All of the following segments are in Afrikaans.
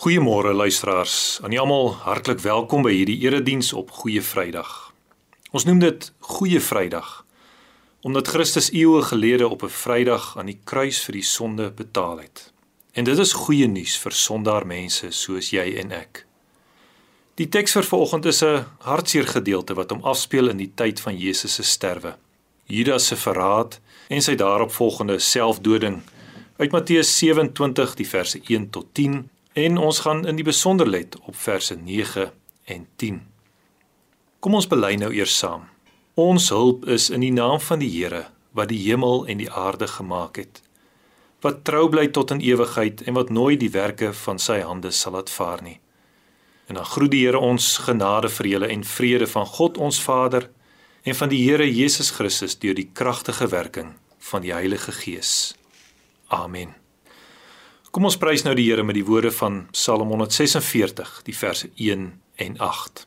Goeiemôre luisteraars. Aan almal hartlik welkom by hierdie erediens op Goeie Vrydag. Ons noem dit Goeie Vrydag omdat Christus eeue gelede op 'n Vrydag aan die kruis vir die sonde betaal het. En dit is goeie nuus vir sondaar mense soos jy en ek. Die teks vir vanoggend is 'n hartseer gedeelte wat hom afspeel in die tyd van Jesus se sterwe. Judas se verraad en sy daaropvolgende selfdoding uit Matteus 27 die verse 1 tot 10 En ons gaan in die besonder let op verse 9 en 10. Kom ons bely nou eers saam. Ons hulp is in die naam van die Here wat die hemel en die aarde gemaak het. Wat trou bly tot in ewigheid en wat nooit die werke van sy hande sal laat vaar nie. En dan groet die Here ons genade vir julle en vrede van God ons Vader en van die Here Jesus Christus deur die kragtige werking van die Heilige Gees. Amen. Kom ons prys nou die Here met die woorde van Psalm 146, die verse 1 en 8.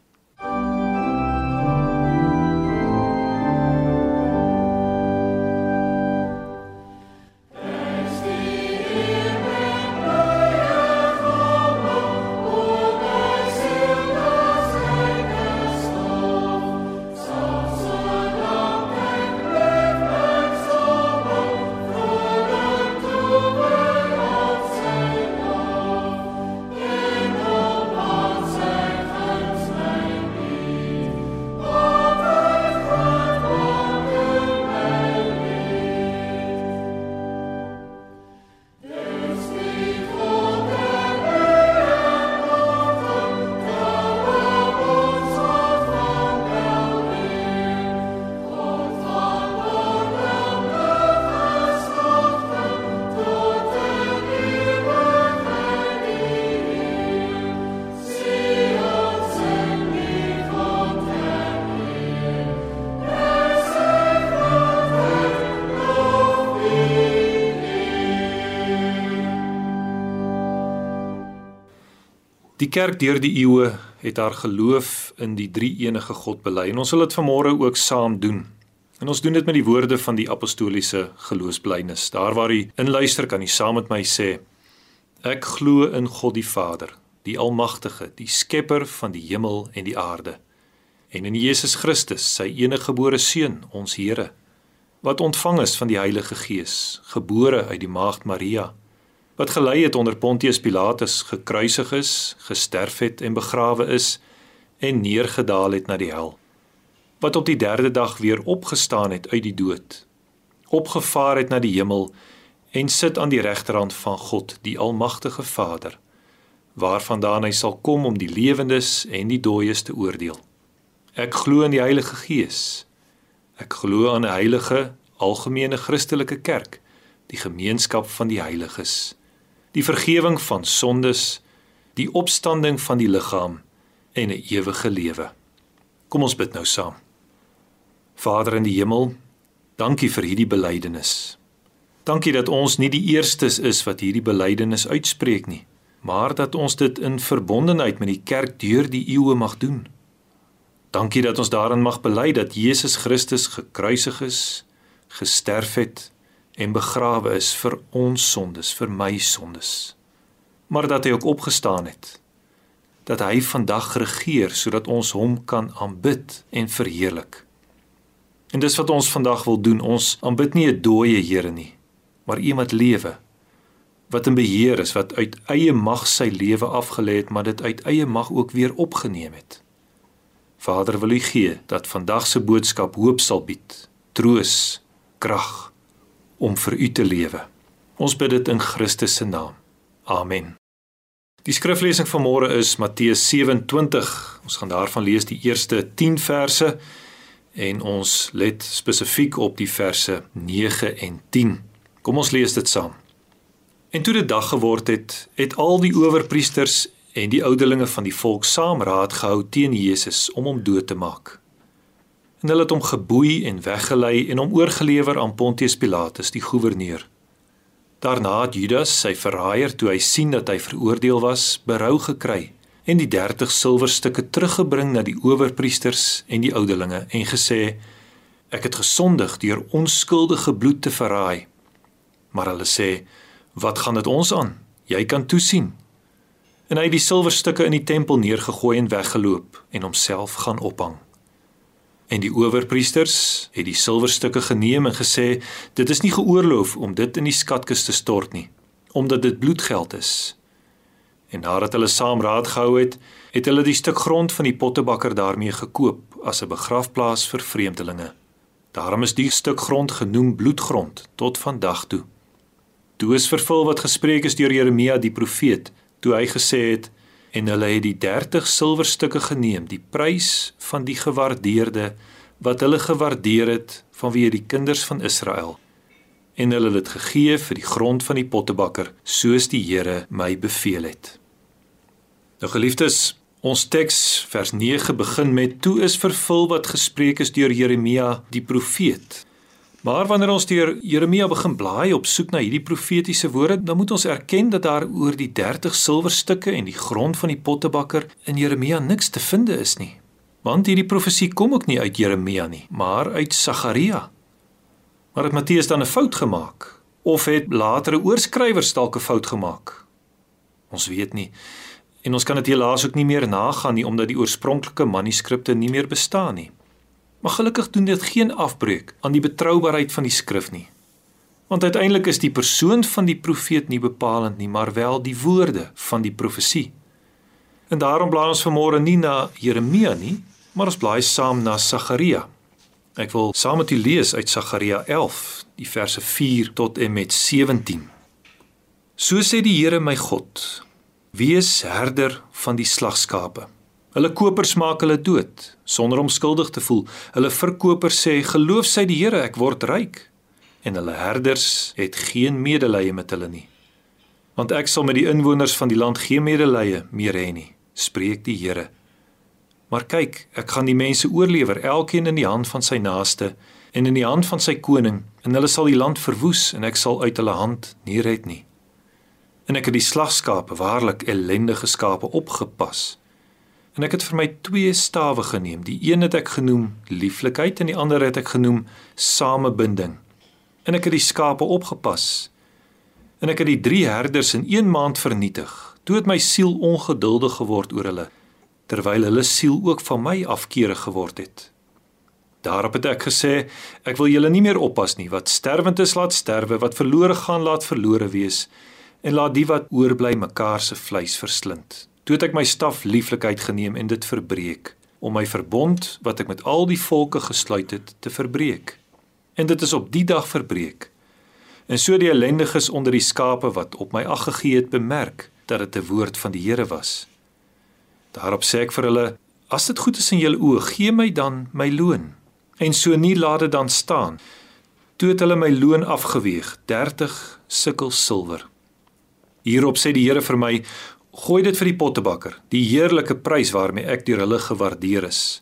Die kerk deur die eeue het haar geloof in die drie-enige God bely en ons wil dit vanmôre ook saam doen. En ons doen dit met die woorde van die apostoliese geloofsblynis. Daar waar u inluister kan u saam met my sê: Ek glo in God die Vader, die Almagtige, die Skepper van die hemel en die aarde, en in Jesus Christus, sy eniggebore seun, ons Here, wat ontvang is van die Heilige Gees, gebore uit die maagd Maria wat gelei het onder Pontius Pilatus, gekruisig is, gesterf het en begrawe is en neergedaal het na die hel. Wat op die 3de dag weer opgestaan het uit die dood, opgevaar het na die hemel en sit aan die regterhand van God, die almagtige Vader, waarvandaan hy sal kom om die lewendes en die dooies te oordeel. Ek glo in die Heilige Gees. Ek glo aan 'n heilige, algemene Christelike kerk, die gemeenskap van die heiliges die vergifnis van sondes, die opstanding van die liggaam en 'n ewige lewe. Kom ons bid nou saam. Vader in die hemel, dankie vir hierdie belydenis. Dankie dat ons nie die eerstes is wat hierdie belydenis uitspreek nie, maar dat ons dit in verbondenheid met die kerk deur die eeue mag doen. Dankie dat ons daarin mag bely dat Jesus Christus gekruisig is, gesterf het en begrawe is vir ons sondes, vir my sondes. Maar dat hy ook opgestaan het. Dat hy vandag regeer sodat ons hom kan aanbid en verheerlik. En dis wat ons vandag wil doen. Ons aanbid nie 'n dooie Here nie, maar een wat lewe, wat in beheer is, wat uit eie mag sy lewe afgelê het, maar dit uit eie mag ook weer opgeneem het. Vader wil U gee dat vandag se boodskap hoop sal bied, troos, krag om vir u te lewe. Ons bid dit in Christus se naam. Amen. Die skriflesing van môre is Matteus 27. Ons gaan daarvan lees die eerste 10 verse en ons let spesifiek op die verse 9 en 10. Kom ons lees dit saam. En toe dit dag geword het, het al die owerpriesters en die ouderlinge van die volk saam raad gehou teen Jesus om hom dood te maak en hulle het hom geboei en weggelei en hom oorgelewer aan Pontius Pilatus die goewerneur. Daarna het Judas, sy verraaier, toe hy sien dat hy veroordeel was, berou gekry en die 30 silwerstukke teruggebring na die owerpriesters en die ouderlinge en gesê: "Ek het gesondig deur onskuldige bloed te verraai." Maar hulle sê: "Wat gaan dit ons aan? Jy kan toesien." En hy het die silwerstukke in die tempel neergegooi en weggeloop en homself gaan ophang. En die owerpriesters het die silwerstukke geneem en gesê: "Dit is nie geoorloof om dit in die skatkis te stort nie, omdat dit bloedgeld is." En nadat hulle saam raad gehou het, het hulle die stuk grond van die pottebakker daarmee gekoop as 'n begrafplaas vir vreemdelinge. Daarom is die stuk grond genoem bloedgrond tot vandag toe. Toe is vervul wat gespreek is deur Jeremia die profeet, toe hy gesê het en hulle het die 30 silwerstukke geneem, die prys van die gewaardeerde wat hulle gewaardeer het vanweë die kinders van Israel en hulle het dit gegee vir die grond van die pottebakker soos die Here my beveel het. Nou geliefdes, ons teks vers 9 begin met toe is vervul wat gespreek is deur Jeremia die profeet. Maar wanneer ons deur Jeremia begin blaai op soek na hierdie profetiese woorde, dan moet ons erken dat daar oor die 30 silwerstukke en die grond van die pottebakker in Jeremia niks te vind is nie. Want hierdie profesie kom ook nie uit Jeremia nie, maar uit Sagaria. Maar het Matteus dan 'n fout gemaak of het latere oorskrywers dalk 'n fout gemaak? Ons weet nie. En ons kan dit helaas ook nie meer nagaan nie omdat die oorspronklike manuskripte nie meer bestaan nie. Maar gelukkig doen dit geen afbreek aan die betroubaarheid van die skrif nie. Want uiteindelik is die persoon van die profeet nie bepalend nie, maar wel die woorde van die profesie. En daarom blaai ons vanmôre nie na Jeremia nie, maar ons blaai saam na Sagaria. Ek wil saam met u lees uit Sagaria 11, die verse 4 tot en met 17. So sê die Here my God, Wees herder van die slagskape. Hulle kopers maak hulle dood sonder om skuldig te voel. Hulle verkopers sê: "Geloof sy die Here, ek word ryk." En hulle herders het geen medelee met hulle nie. Want ek sal met die inwoners van die land geen medelee meer hê nie, spreek die Here. Maar kyk, ek gaan die mense oorlewer, elkeen in die hand van sy naaste en in die hand van sy koning, en hulle sal die land verwoes en ek sal uit hulle hand nie red nie en ek het die slagskape waarlik ellendige skape opgepas. En ek het vir my twee stawe geneem. Die een het ek genoem lieflikheid en die ander het ek genoem samebinding. En ek het die skape opgepas. En ek het die drie herders in 1 maand vernietig. Toe het my siel ongeduldig geword oor hulle terwyl hulle siel ook van my afkeerig geword het. Daarop het ek gesê, ek wil julle nie meer oppas nie. Wat sterwend is, laat sterwe. Wat verlore gaan, laat verlore wees en laat die wat oorbly mekaar se vleis verslind. Toe het ek my staf lieflikheid geneem en dit verbreek om my verbond wat ek met al die volke gesluit het te verbreek. En dit is op die dag verbreek. En so die ellendiges onder die skape wat op my ag gegee het bemerk dat dit 'n woord van die Here was. Daarop sê ek vir hulle: As dit goed is in julle oë, gee my dan my loon. En so nie laat dit dan staan. Toe het hulle my loon afgeweeg, 30 sikkel silwer. Hierop sê die Here vir my: "Gooi dit vir die pottebakker, die heerlike prys waarmee ek deur hulle gewaardeer is."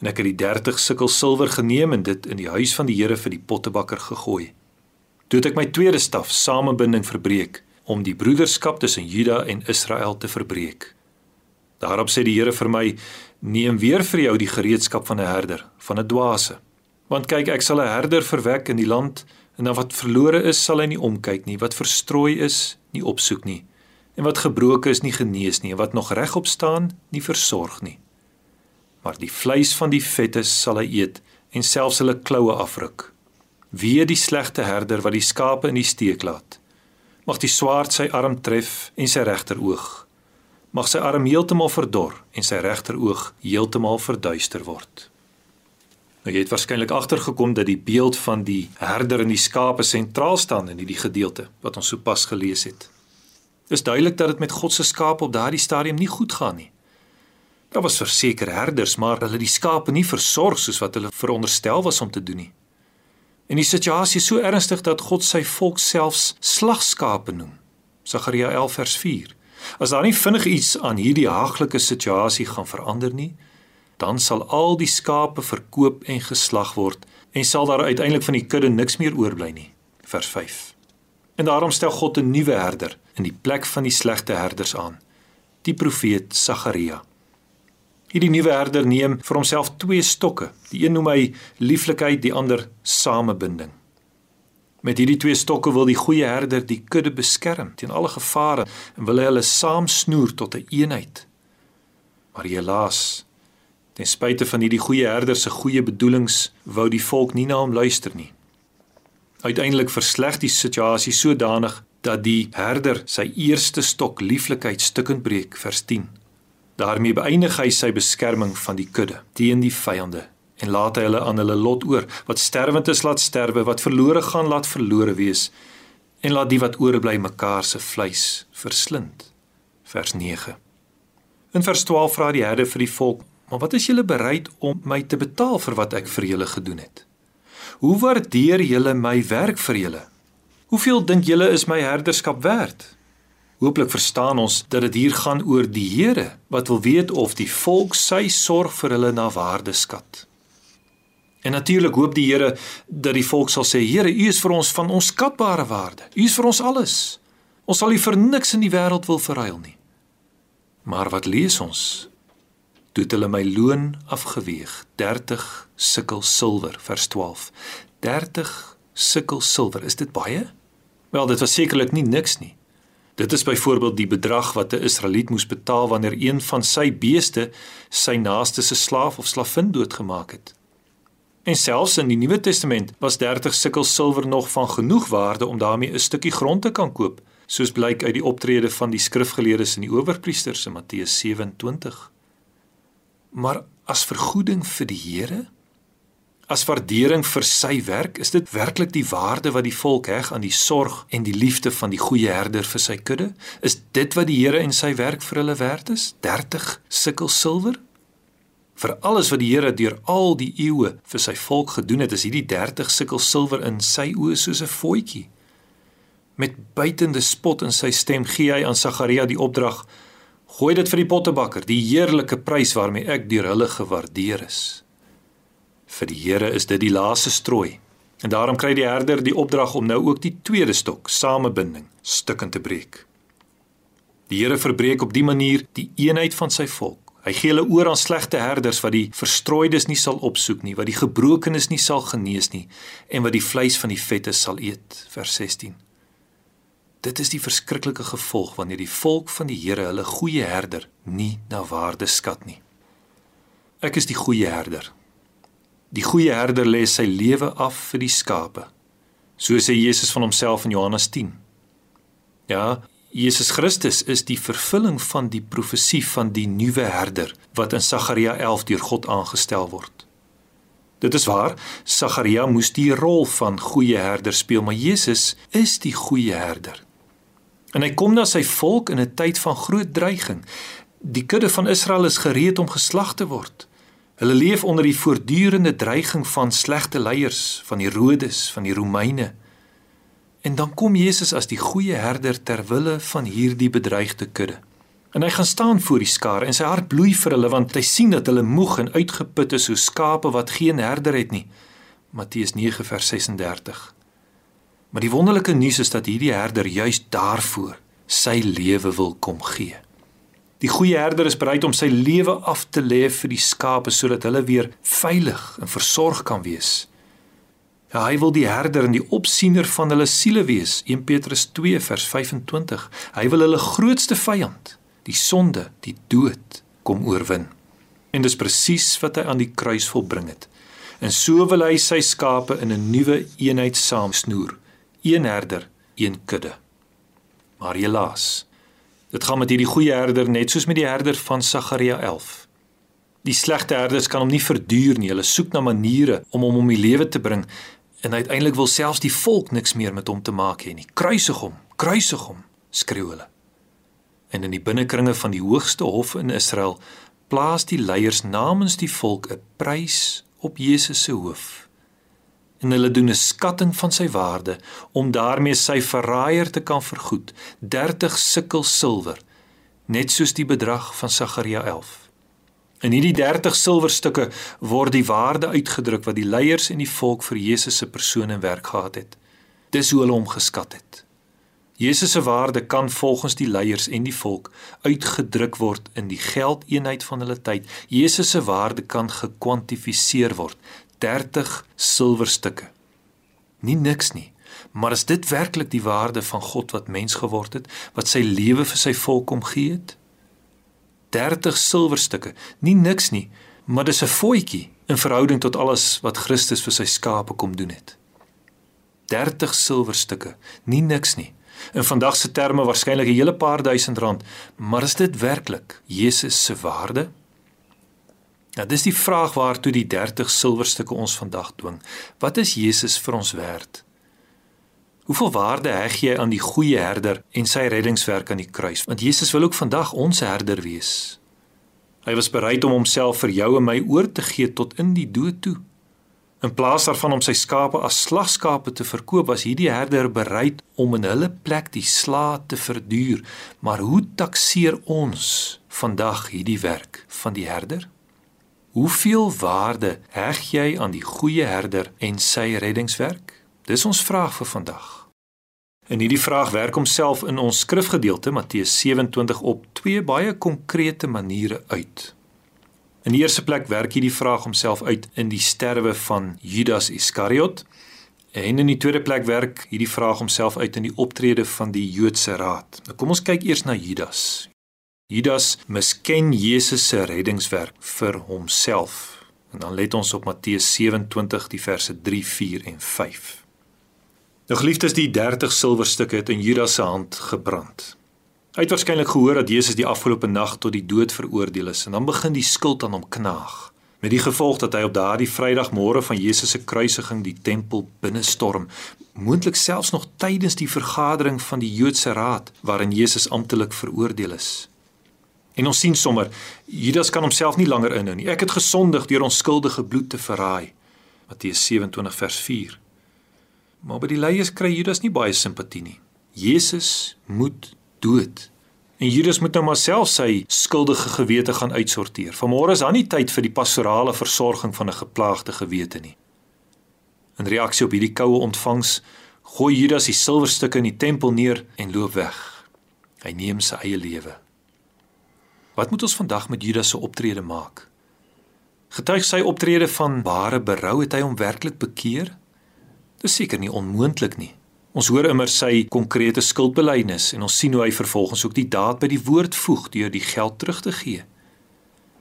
En ek het die 30 sikkel silwer geneem en dit in die huis van die Here vir die pottebakker gegooi. Toe het ek my tweede staf, samebinding, verbreek om die broederskap tussen Juda en Israel te verbreek. Daarop sê die Here vir my: "Neem weer vir jou die gereedskap van 'n herder, van 'n dwaase. Want kyk, ek sal 'n herder verwek in die land En dan wat verlore is, sal hy nie omkyk nie, wat verstrooi is, nie opsoek nie. En wat gebroken is, nie genees nie, en wat nog regop staan, nie versorg nie. Maar die vleis van die vetes sal hy eet en selfs hulle kloue afruk. Wie die slegte herder wat die skape in die steek laat. Mag die swaard sy arm tref en sy regteroog. Mag sy arm heeltemal verdor en sy regteroog heeltemal verduister word. Nou jy het waarskynlik agtergekom dat die beeld van die herder en die skape sentraal staan in hierdie gedeelte wat ons sopas gelees het. Dis duidelik dat dit met God se skape op daardie stadium nie goed gaan nie. Daar was verseker herders, maar hulle die skape nie versorg soos wat hulle veronderstel was om te doen nie. En die situasie is so ernstig dat God sy volk selfs slagskape noem. Sagaria 11 vers 4. As daar nie vinnig iets aan hierdie haaglike situasie gaan verander nie, dan sal al die skape verkoop en geslag word en sal daar uiteindelik van die kudde niks meer oorbly nie. Vers 5. En daarom stel God 'n nuwe herder in die plek van die slegte herders aan, die profeet Sagaria. Hierdie nuwe herder neem vir homself twee stokke. Die een noem hy lieflikheid, die ander samebinding. Met hierdie twee stokke wil die goeie herder die kudde beskerm teen alle gevare en wil hy hulle saamsnoer tot 'n een eenheid. Maar helaas, ten spyte van hierdie goeie herder se goeie bedoelings, wou die volk nie na hom luister nie. Uiteindelik versleg die situasie sodanig dat die herder sy eerste stok lieflikheid stukkend breek vers 10. daarmee beëindig hy sy beskerming van die kudde teen die vyande en laat hy hulle aan hulle lot oor. Wat sterwend is laat sterwe, wat verlore gaan laat verlore wees en laat die wat oorbly mekaar se vleis verslind. Vers 9. In vers 12 vra die Here vir die volk: "Maar wat is julle bereid om my te betaal vir wat ek vir julle gedoen het? Hoe waardeer julle my werk vir julle? Hoeveel dink julle is my herderskap werd?" Hooplik verstaan ons dat dit hier gaan oor die Here wat wil weet of die volk sy sorg vir hulle na waarde skat. En natuurlik hoop die Here dat die volk sal sê: "Here, U is vir ons van onskatbare waarde. U is vir ons alles. Ons sal U vir niks in die wêreld wil verruil nie." Maar wat lees ons? Toe het hulle my loon afgeweeg, 30 sikkel silwer, vers 12. 30 sikkel silwer, is dit baie? Wel, dit was sekerlik nie niks nie. Dit is byvoorbeeld die bedrag wat 'n Israeliet moes betaal wanneer een van sy beeste sy naaste se slaaf of slavin doodgemaak het. En selfs in die Nuwe Testament was 30 sikkel silwer nog van genoeg waarde om daarmee 'n stukkie grond te kan koop, soos blyk uit die optrede van die skrifgeleerdes en die owerpriesters in Matteus 27. Maar as vergoeding vir die Here, as waardering vir sy werk, is dit werklik die waarde wat die volk heg aan die sorg en die liefde van die goeie herder vir sy kudde? Is dit wat die Here en sy werk vir hulle werd is? 30 sikkel silwer? vir alles wat die Here deur al die eeue vir sy volk gedoen het, is hierdie 30 sikkel silwer in sy oë soos 'n voetjie. Met buitende spot in sy stem gee hy aan Sagaria die opdrag: "Gooi dit vir die pottebakker, die heerlike prys waarmee ek deur hulle gewaardeer is." Vir die Here is dit die laaste strooi. En daarom kry die herder die opdrag om nou ook die tweede stok, samebinding, stukkend te breek. Die Here verbreek op die manier die eenheid van sy volk Hy gee hulle oor aan slegte herders wat die verstrooides nie sal opsoek nie, wat die gebrokenes nie sal genees nie en wat die vleis van die vette sal eet. Vers 16. Dit is die verskriklike gevolg wanneer die volk van die Here hulle goeie herder nie na waarde skat nie. Ek is die goeie herder. Die goeie herder lê sy lewe af vir die skape. So sê Jesus van homself in Johannes 10. Ja, Jesus Christus is die vervulling van die profesie van die nuwe herder wat in Sagaria 11 deur God aangestel word. Dit is waar, Sagaria moes die rol van goeie herder speel, maar Jesus is die goeie herder. En hy kom na sy volk in 'n tyd van groot dreiging. Die kudde van Israel is gereed om geslag te word. Hulle leef onder die voortdurende dreiging van slegte leiers, van die Rodes, van die Romeine. En dan kom Jesus as die goeie herder ter wille van hierdie bedreigde kudde. En hy gaan staan voor die skare en sy hart bloei vir hulle want hy sien dat hulle moeg en uitgeput is soos skape wat geen herder het nie. Matteus 9 vers 36. Maar die wonderlike nuus is dat hierdie herder juis daarvoor sy lewe wil kom gee. Die goeie herder is bereid om sy lewe af te lê vir die skape sodat hulle weer veilig en versorg kan wees. Ja, hy wil die herder en die opsiener van hulle siele wees. 1 Petrus 2 vers 25. Hy wil hulle grootste vyand, die sonde, die dood, kom oorwin. En dis presies wat hy aan die kruis volbring het. En so wil hy sy skape in 'n nuwe eenheid saamsnoer. Een herder, een kudde. Maar helaas, dit gaan met hierdie goeie herder net soos met die herder van Sagaria 11. Die slegte herders kan hom nie verduur nie. Hulle soek na maniere om hom om die lewe te bring en uiteindelik wil selfs die volk niks meer met hom te maak hê nie. Kruisig hom, kruisig hom, skreeu hulle. En in die binnekringe van die hoogste hof in Israel plaas die leiers namens die volk 'n prys op Jesus se hoof. En hulle doen 'n skatting van sy waarde om daarmee sy verraaier te kan vergoed, 30 sikkel silwer, net soos die bedrag van Sagaria 11. In hierdie 30 silwerstukke word die waarde uitgedruk wat die leiers en die volk vir Jesus se persoon en werk gehad het. Dis hoe hulle hom geskat het. Jesus se waarde kan volgens die leiers en die volk uitgedruk word in die geldeenheid van hulle tyd. Jesus se waarde kan gekwantifiseer word. 30 silwerstukke. Nie niks nie, Maar is dit werklik die waarde van God wat mens geword het, wat sy lewe vir sy volk omgee het? 30 silwerstukke, nie niks nie, maar dis 'n voetjie in verhouding tot alles wat Christus vir sy skape kom doen het. 30 silwerstukke, nie niks nie. In vandag se terme waarskynlik 'n hele paar duisend rand, maar is dit werklik Jesus se waarde? Nou dis die vraag waartoe die 30 silwerstukke ons vandag dwing. Wat is Jesus vir ons werd? Hoeveel waarde heg jy aan die goeie herder en sy reddingswerk aan die kruis? Want Jesus wil ook vandag ons herder wees. Hy was bereid om homself vir jou en my oor te gee tot in die dood toe. In plaas daarvan om sy skape as slagskape te verkoop, was hierdie herder bereid om in hulle plek die slaat te verduur. Maar hoe takseer ons vandag hierdie werk van die herder? Hoeveel waarde heg jy aan die goeie herder en sy reddingswerk? Dis ons vraag vir vandag. En hierdie vraag werk homself in ons skrifgedeelte Matteus 27 op twee baie konkrete maniere uit. In die eerste plek werk hierdie vraag homself uit in die sterwe van Judas Iskariot en in die tweede plek werk hierdie vraag homself uit in die optrede van die Joodse raad. Nou kom ons kyk eers na Judas. Judas misken Jesus se reddingswerk vir homself. En dan let ons op Matteus 27 die verse 3, 4 en 5. Nou geliefdes, die 30 silwerstukke het in Judas se hand gebrand. Hy het waarskynlik gehoor dat Jesus die afgelope nag tot die dood veroordeel is en dan begin die skuld aan hom knaag. Met die gevolg dat hy op daardie Vrydagmôre van Jesus se kruisiging die tempel binnestorm, moontlik selfs nog tydens die vergadering van die Joodse raad waarin Jesus amptelik veroordeel is. En ons sien sommer Judas kan homself nie langer inhou nie. Ek het gesondig deur onskuldige bloed te verraai. Matteus 27 vers 4. Maar by die leiers kry Judas nie baie simpatie nie. Jesus moet dood. En Judas moet nou maar self sy skuldige gewete gaan uitsorteer. Vanmôre is daar nie tyd vir die pastorale versorging van 'n geplaagde gewete nie. In reaksie op hierdie koue ontvangs, gooi Judas die silwerstukke in die tempel neer en loop weg. Hy neem sy eie lewe. Wat moet ons vandag met Judas se optrede maak? Getuig sy optrede van ware berou het hy hom werklik bekeer? Dis seker nie onmoontlik nie. Ons hoor immer sy konkrete skuldbelydenis en ons sien hoe hy vervolgens ook die daad by die woord voeg deur die geld terug te gee.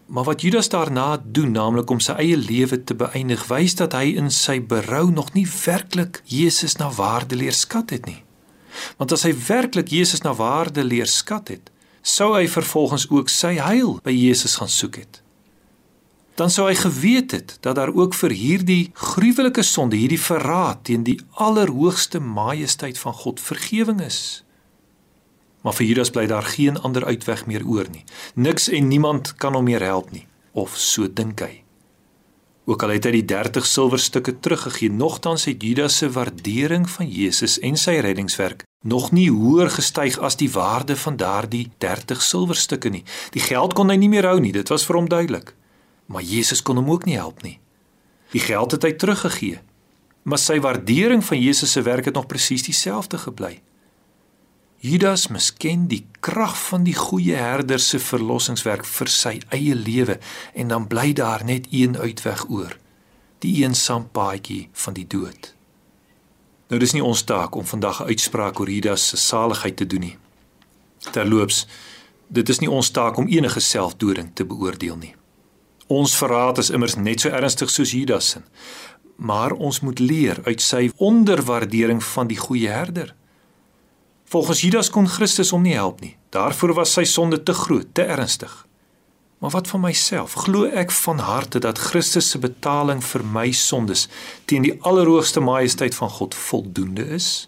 Maar wat Judas daarna doen, naamlik om sy eie lewe te beëindig, wys dat hy in sy berou nog nie werklik Jesus na waarde leer skat het nie. Want as hy werklik Jesus na waarde leer skat het, sou hy vervolgens ook sy heil by Jesus gaan soek het dan sou hy geweet het dat daar ook vir hierdie gruwelike sonde, hierdie verraad teen die allerhoogste majesteit van God vergifnis is. Maar vir Judas bly daar geen ander uitweg meer oor nie. Niks en niemand kan hom meer help nie, of so dink hy. Ook al het hy die 30 silwerstukke teruggegee, nogtans het Judas se waardering van Jesus en sy reddingswerk nog nie hoër gestyg as die waarde van daardie 30 silwerstukke nie. Die geld kon hy nie meer hou nie, dit was vir hom duidelik maar Jesus kon hom ook nie help nie. Die geld het hy teruggegee. Maar sy waardering van Jesus se werk het nog presies dieselfde gebly. Judas misken die krag van die goeie herder se verlossingswerk vir sy eie lewe en dan bly daar net een uitweg oor. Die eensaam paadjie van die dood. Nou dis nie ons taak om vandag 'n uitspraak oor Judas se saligheid te doen nie. Terloops, dit is nie ons taak om enige selfdoding te beoordeel nie. Ons verraad is immers net so ernstig soos Judas se. Maar ons moet leer uit sy onderwaardering van die goeie herder. Volgens Judas kon Christus hom nie help nie. Daarvoor was sy sonde te groot, te ernstig. Maar wat van myself? Glo ek van harte dat Christus se betaling vir my sondes teen die allerhoogste majesteit van God voldoende is?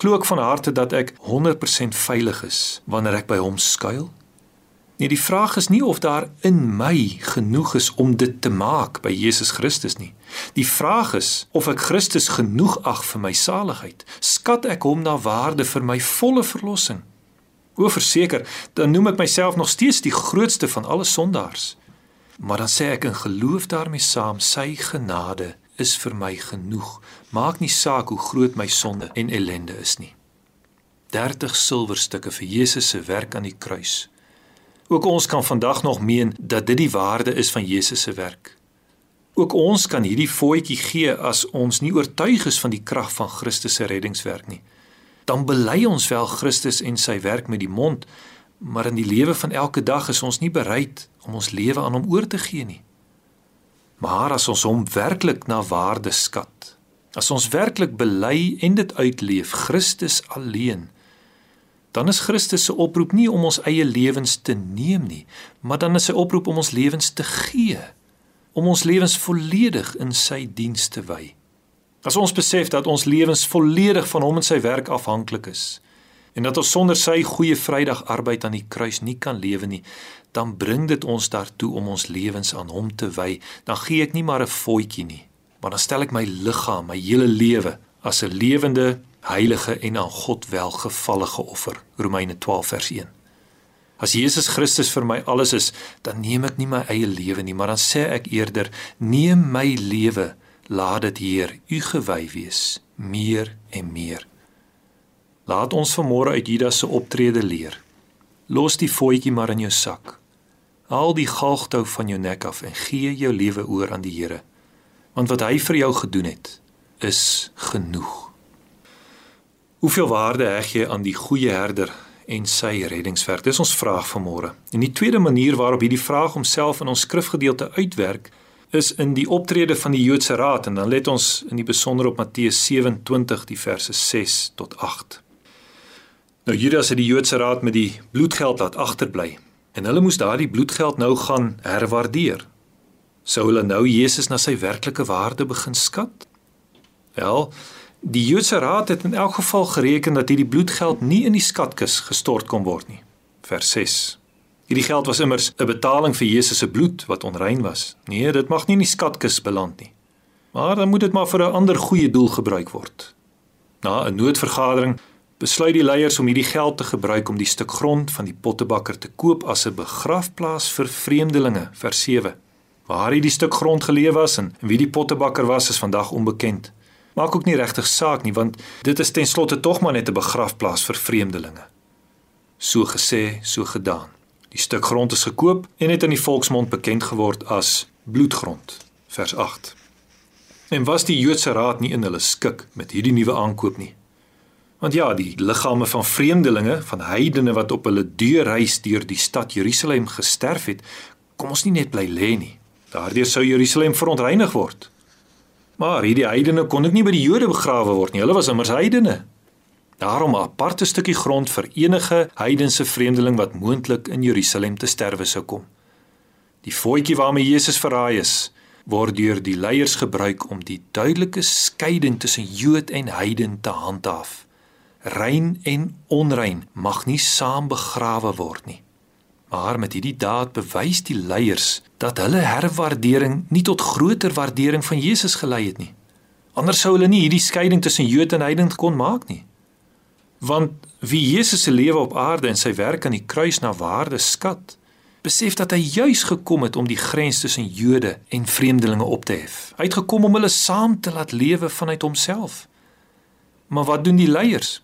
Glo ek van harte dat ek 100% veilig is wanneer ek by hom skuil? Nee, die vraag is nie of daar in my genoeg is om dit te maak by Jesus Christus nie. Die vraag is of ek Christus genoeg ag vir my saligheid. Skat ek hom na waarde vir my volle verlossing? O, verseker, dan noem ek myself nog steeds die grootste van alle sondaars. Maar dan sê ek in geloof daarmee saam, sy genade is vir my genoeg. Maak nie saak hoe groot my sonde en ellende is nie. 30 silwerstukke vir Jesus se werk aan die kruis Ook ons kan vandag nog meen dat dit die waarde is van Jesus se werk. Ook ons kan hierdie voetjie gee as ons nie oortuig is van die krag van Christus se reddingswerk nie. Dan bely ons wel Christus en sy werk met die mond, maar in die lewe van elke dag is ons nie bereid om ons lewe aan hom oor te gee nie. Maar as ons hom werklik na waarde skat, as ons werklik bely en dit uitleef Christus alleen, dan is Christus se oproep nie om ons eie lewens te neem nie, maar dan is sy oproep om ons lewens te gee, om ons lewens volledig in sy diens te wy. As ons besef dat ons lewens volledig van hom en sy werk afhanklik is en dat ons sonder sy goeie Vrydag arbeid aan die kruis nie kan lewe nie, dan bring dit ons daartoe om ons lewens aan hom te wy. Dan gee ek nie maar 'n voetjie nie, maar dan stel ek my liggaam, my hele lewe as 'n lewende heilige en aan God welgevallige offer. Romeine 12 vers 1. As Jesus Christus vir my alles is, dan neem ek nie my eie lewe nie, maar dan sê ek eerder: "Neem my lewe, laat dit Heer U gewy wees, meer en meer." Laat ons vanmôre uit Judas se optrede leer. Los die voetjie maar in jou sak. Haal die galgtou van jou nek af en gee jou lewe oor aan die Here. Want wat hy vir jou gedoen het, is genoeg. Hoeveel waarde heg jy aan die goeie herder en sy reddingswerk? Dis ons vraag vanmôre. En die tweede manier waarop hierdie vraag homself in ons skrifgedeelte uitwerk, is in die optrede van die Joodse Raad en dan let ons in die besonder op Matteus 27 die verse 6 tot 8. Nou Judas het die Joodse Raad met die bloedgeld laat agterbly en hulle moes daardie bloedgeld nou gaan herwaardeer. Sou hulle nou Jesus na sy werklike waarde begin skat? Wel, Die Joodse Raad het in elk geval gereken dat hierdie bloedgeld nie in die skatkis gestort kon word nie. Vers 6. Hierdie geld was immers 'n betaling vir Jesus se bloed wat onrein was. Nee, dit mag nie in die skatkis beland nie. Maar dan moet dit maar vir 'n ander goeie doel gebruik word. Na 'n noodvergadering besluit die leiers om hierdie geld te gebruik om die stuk grond van die pottebakker te koop as 'n begrafplaas vir vreemdelinge. Vers 7. Waar hierdie stuk grond geleë was en wie die pottebakker was, is vandag onbekend maak ook nie regtig saak nie want dit is ten slotte tog maar net 'n begrafplaas vir vreemdelinge. So gesê, so gedaan. Die stuk grond is gekoop en het in die volksmond bekend geword as bloedgrond. Vers 8. En was die Joodse raad nie in hulle skik met hierdie nuwe aankoop nie? Want ja, die liggame van vreemdelinge, van heidene wat op hulle deurreis deur die stad Jerusalem gesterf het, kom ons nie net bly lê nie. Daardeur sou Jerusalem verontreinig word. Maar hierdie heidene kon ook nie by die Jode begrawe word nie. Hulle was immers heidene. Daarom 'n aparte stukkie grond vir enige heidense vreemdeling wat moontlik in Jerusalem te sterwe sou kom. Die voetjie waarmee Jesus verraai is, word deur die leiers gebruik om die duidelike skeiding tussen Jood en heiden te handhaaf. Rein en onrein mag nie saam begrawe word nie. Maar met hierdie daad bewys die leiers dat hulle herwaardering nie tot groter waardering van Jesus gelei het nie. Anders sou hulle nie hierdie skeiding tussen Jood en heiden kon maak nie. Want wie Jesus se lewe op aarde en sy werk aan die kruis na waarde skat, besef dat hy juis gekom het om die grens tussen Jode en vreemdelinge op te hef. Hy het gekom om hulle saam te laat lewe vanuit homself. Maar wat doen die leiers?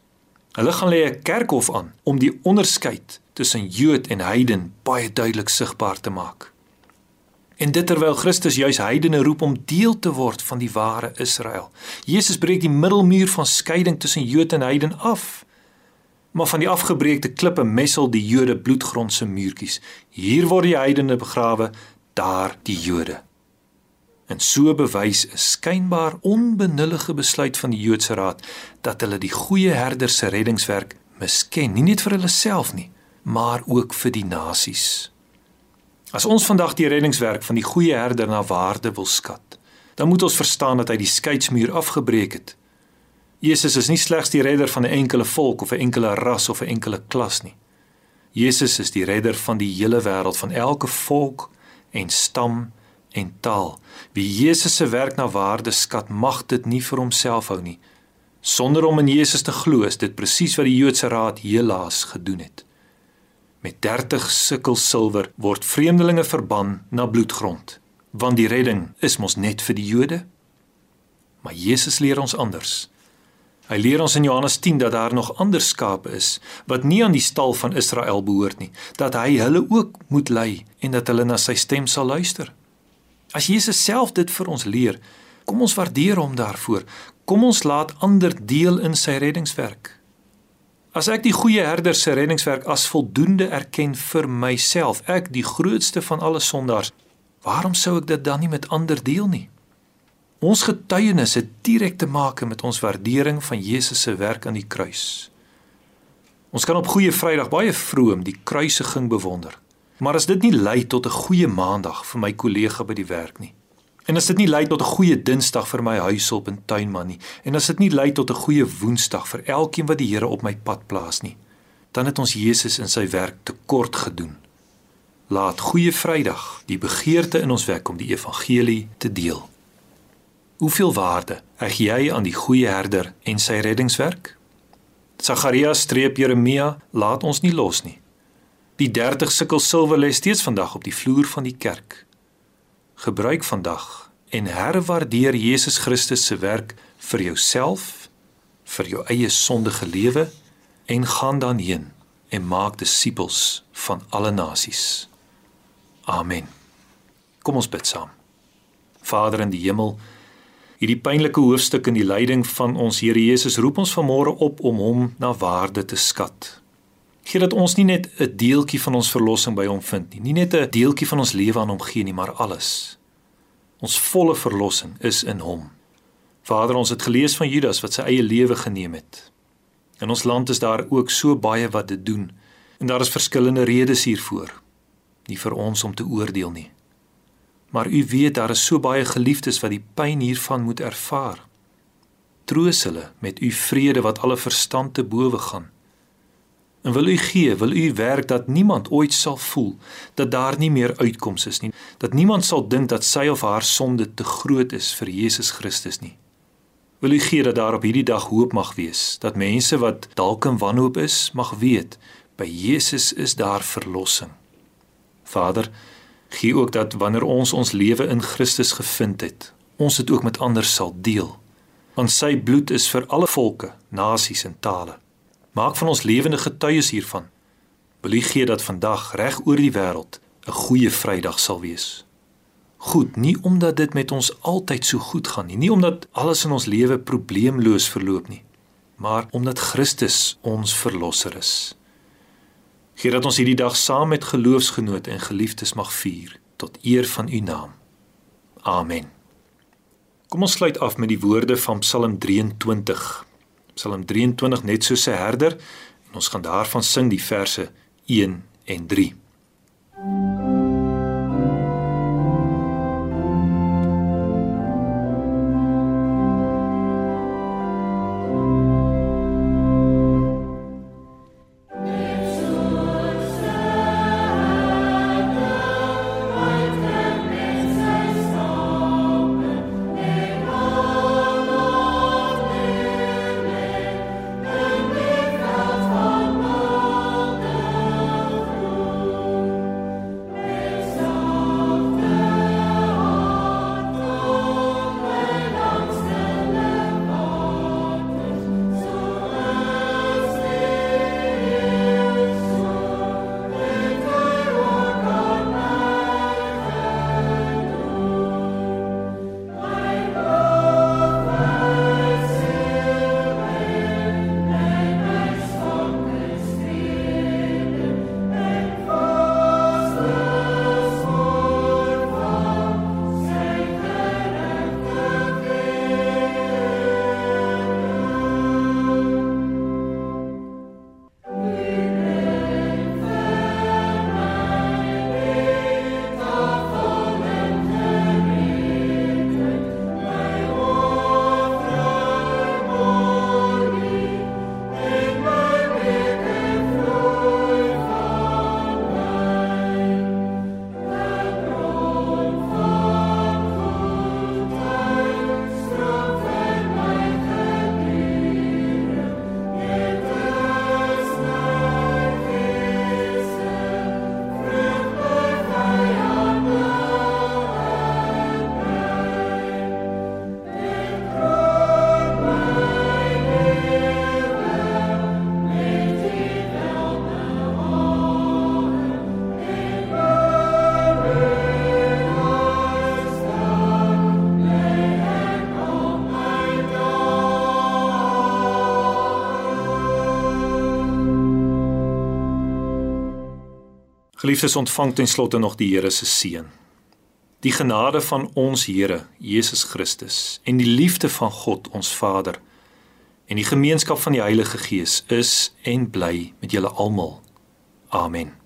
Hulle gaan lê 'n kerkhof aan om die onderskeid tussen Jood en heiden baie duidelik sigbaar te maak. En dit terwyl Christus juis heidene roep om deel te word van die ware Israel. Jesus breek die middelmuur van skeiding tussen Jood en heiden af. Maar van die afgebreekte klippe messel die Jode bloedgrond se muurtjies. Hier word die heidene begrawe, daar die Jode. En so bewys 'n skynbaar onbenullige besluit van die Joodse Raad dat hulle die goeie herder se reddingswerk misken, nie net vir hulle self nie, maar ook vir die nasies. As ons vandag die reddingswerk van die goeie herder na waarde wil skat, dan moet ons verstaan dat hy die skeidsmuur afgebreek het. Jesus is nie slegs die redder van 'n enkele volk of 'n enkele ras of 'n enkele klas nie. Jesus is die redder van die hele wêreld, van elke volk en stam en taal. Wie Jesus se werk na waarde skat, mag dit nie vir homself hou nie. Sonder om in Jesus te glo, is dit presies wat die Joodse Raad helaas gedoen het. Met 30 sikkel silwer word vreemdelinge verban na bloedgrond, want die redding is mos net vir die Jode. Maar Jesus leer ons anders. Hy leer ons in Johannes 10 dat daar nog ander skape is wat nie aan die stal van Israel behoort nie, dat hy hulle ook moet lei en dat hulle na sy stem sal luister. As Jesus self dit vir ons leer, kom ons waardeer hom daarvoor. Kom ons laat ander deel in sy reddingswerk. As ek die goeie herder se reddingswerk as voldoende erken vir myself, ek die grootste van alle sondaars, waarom sou ek dit dan nie met ander deel nie? Ons getuienis het direk te maak met ons waardering van Jesus se werk aan die kruis. Ons kan op Goeie Vrydag baie vroom die kruisiging bewonder. Maar as dit nie lei tot 'n goeie maandag vir my kollega by die werk nie. En as dit nie lei tot 'n goeie dinsdag vir my huishulp en tuinman nie, en as dit nie lei tot 'n goeie woensdag vir elkeen wat die Here op my pad plaas nie, dan het ons Jesus in sy werk tekort gedoen. Laat Goeie Vrydag die begeerte in ons wek om die evangelie te deel. Hoeveel waarde heg jy aan die goeie herder en sy reddingswerk? Sagarias streep Jeremia, laat ons nie los nie. Die 30 sikkel silwer lê steeds vandag op die vloer van die kerk. Gebruik vandag en herwaardeer Jesus Christus se werk vir jouself, vir jou eie sondige lewe en gaan dan heen en maak disippels van alle nasies. Amen. Kom ons bid saam. Vader in die hemel, hierdie pynlike hoofstuk in die lyding van ons Here Jesus roep ons vanmôre op om hom na waarde te skat gee dat ons nie net 'n deeltjie van ons verlossing by hom vind nie, nie net 'n deeltjie van ons lewe aan hom gee nie, maar alles. Ons volle verlossing is in hom. Vader, ons het gelees van Judas wat sy eie lewe geneem het. In ons land is daar ook so baie wat dit doen en daar is verskillende redes hiervoor. Nie vir ons om te oordeel nie. Maar u weet daar is so baie geliefdes wat die pyn hiervan moet ervaar. Troos hulle met u vrede wat alle verstand te bowe gaan. En wil u gee, wil u werk dat niemand ooit sal voel dat daar nie meer uitkoms is nie, dat niemand sal dink dat sy of haar sonde te groot is vir Jesus Christus nie. Wil u gee dat daar op hierdie dag hoop mag wees, dat mense wat dalk in wanhoop is, mag weet by Jesus is daar verlossing. Vader, gee ook dat wanneer ons ons lewe in Christus gevind het, ons dit ook met ander sal deel. Want sy bloed is vir alle volke, nasies en tale. Maak van ons lewende getuies hiervan. Wil U gee dat vandag reg oor die wêreld 'n goeie Vrydag sal wees. Goed, nie omdat dit met ons altyd so goed gaan nie, nie omdat alles in ons lewe probleemloos verloop nie, maar omdat Christus ons verlosser is. Gee dat ons hierdie dag saam met geloofsgenote en geliefdes mag vier tot eer van U naam. Amen. Kom ons sluit af met die woorde van Psalm 23. Psalm 23 net so se herder en ons gaan daarvan sing die verse 1 en 3. Geliefdes, ontvang ten slotte nog die Here se seën. Die genade van ons Here Jesus Christus en die liefde van God ons Vader en die gemeenskap van die Heilige Gees is en bly met julle almal. Amen.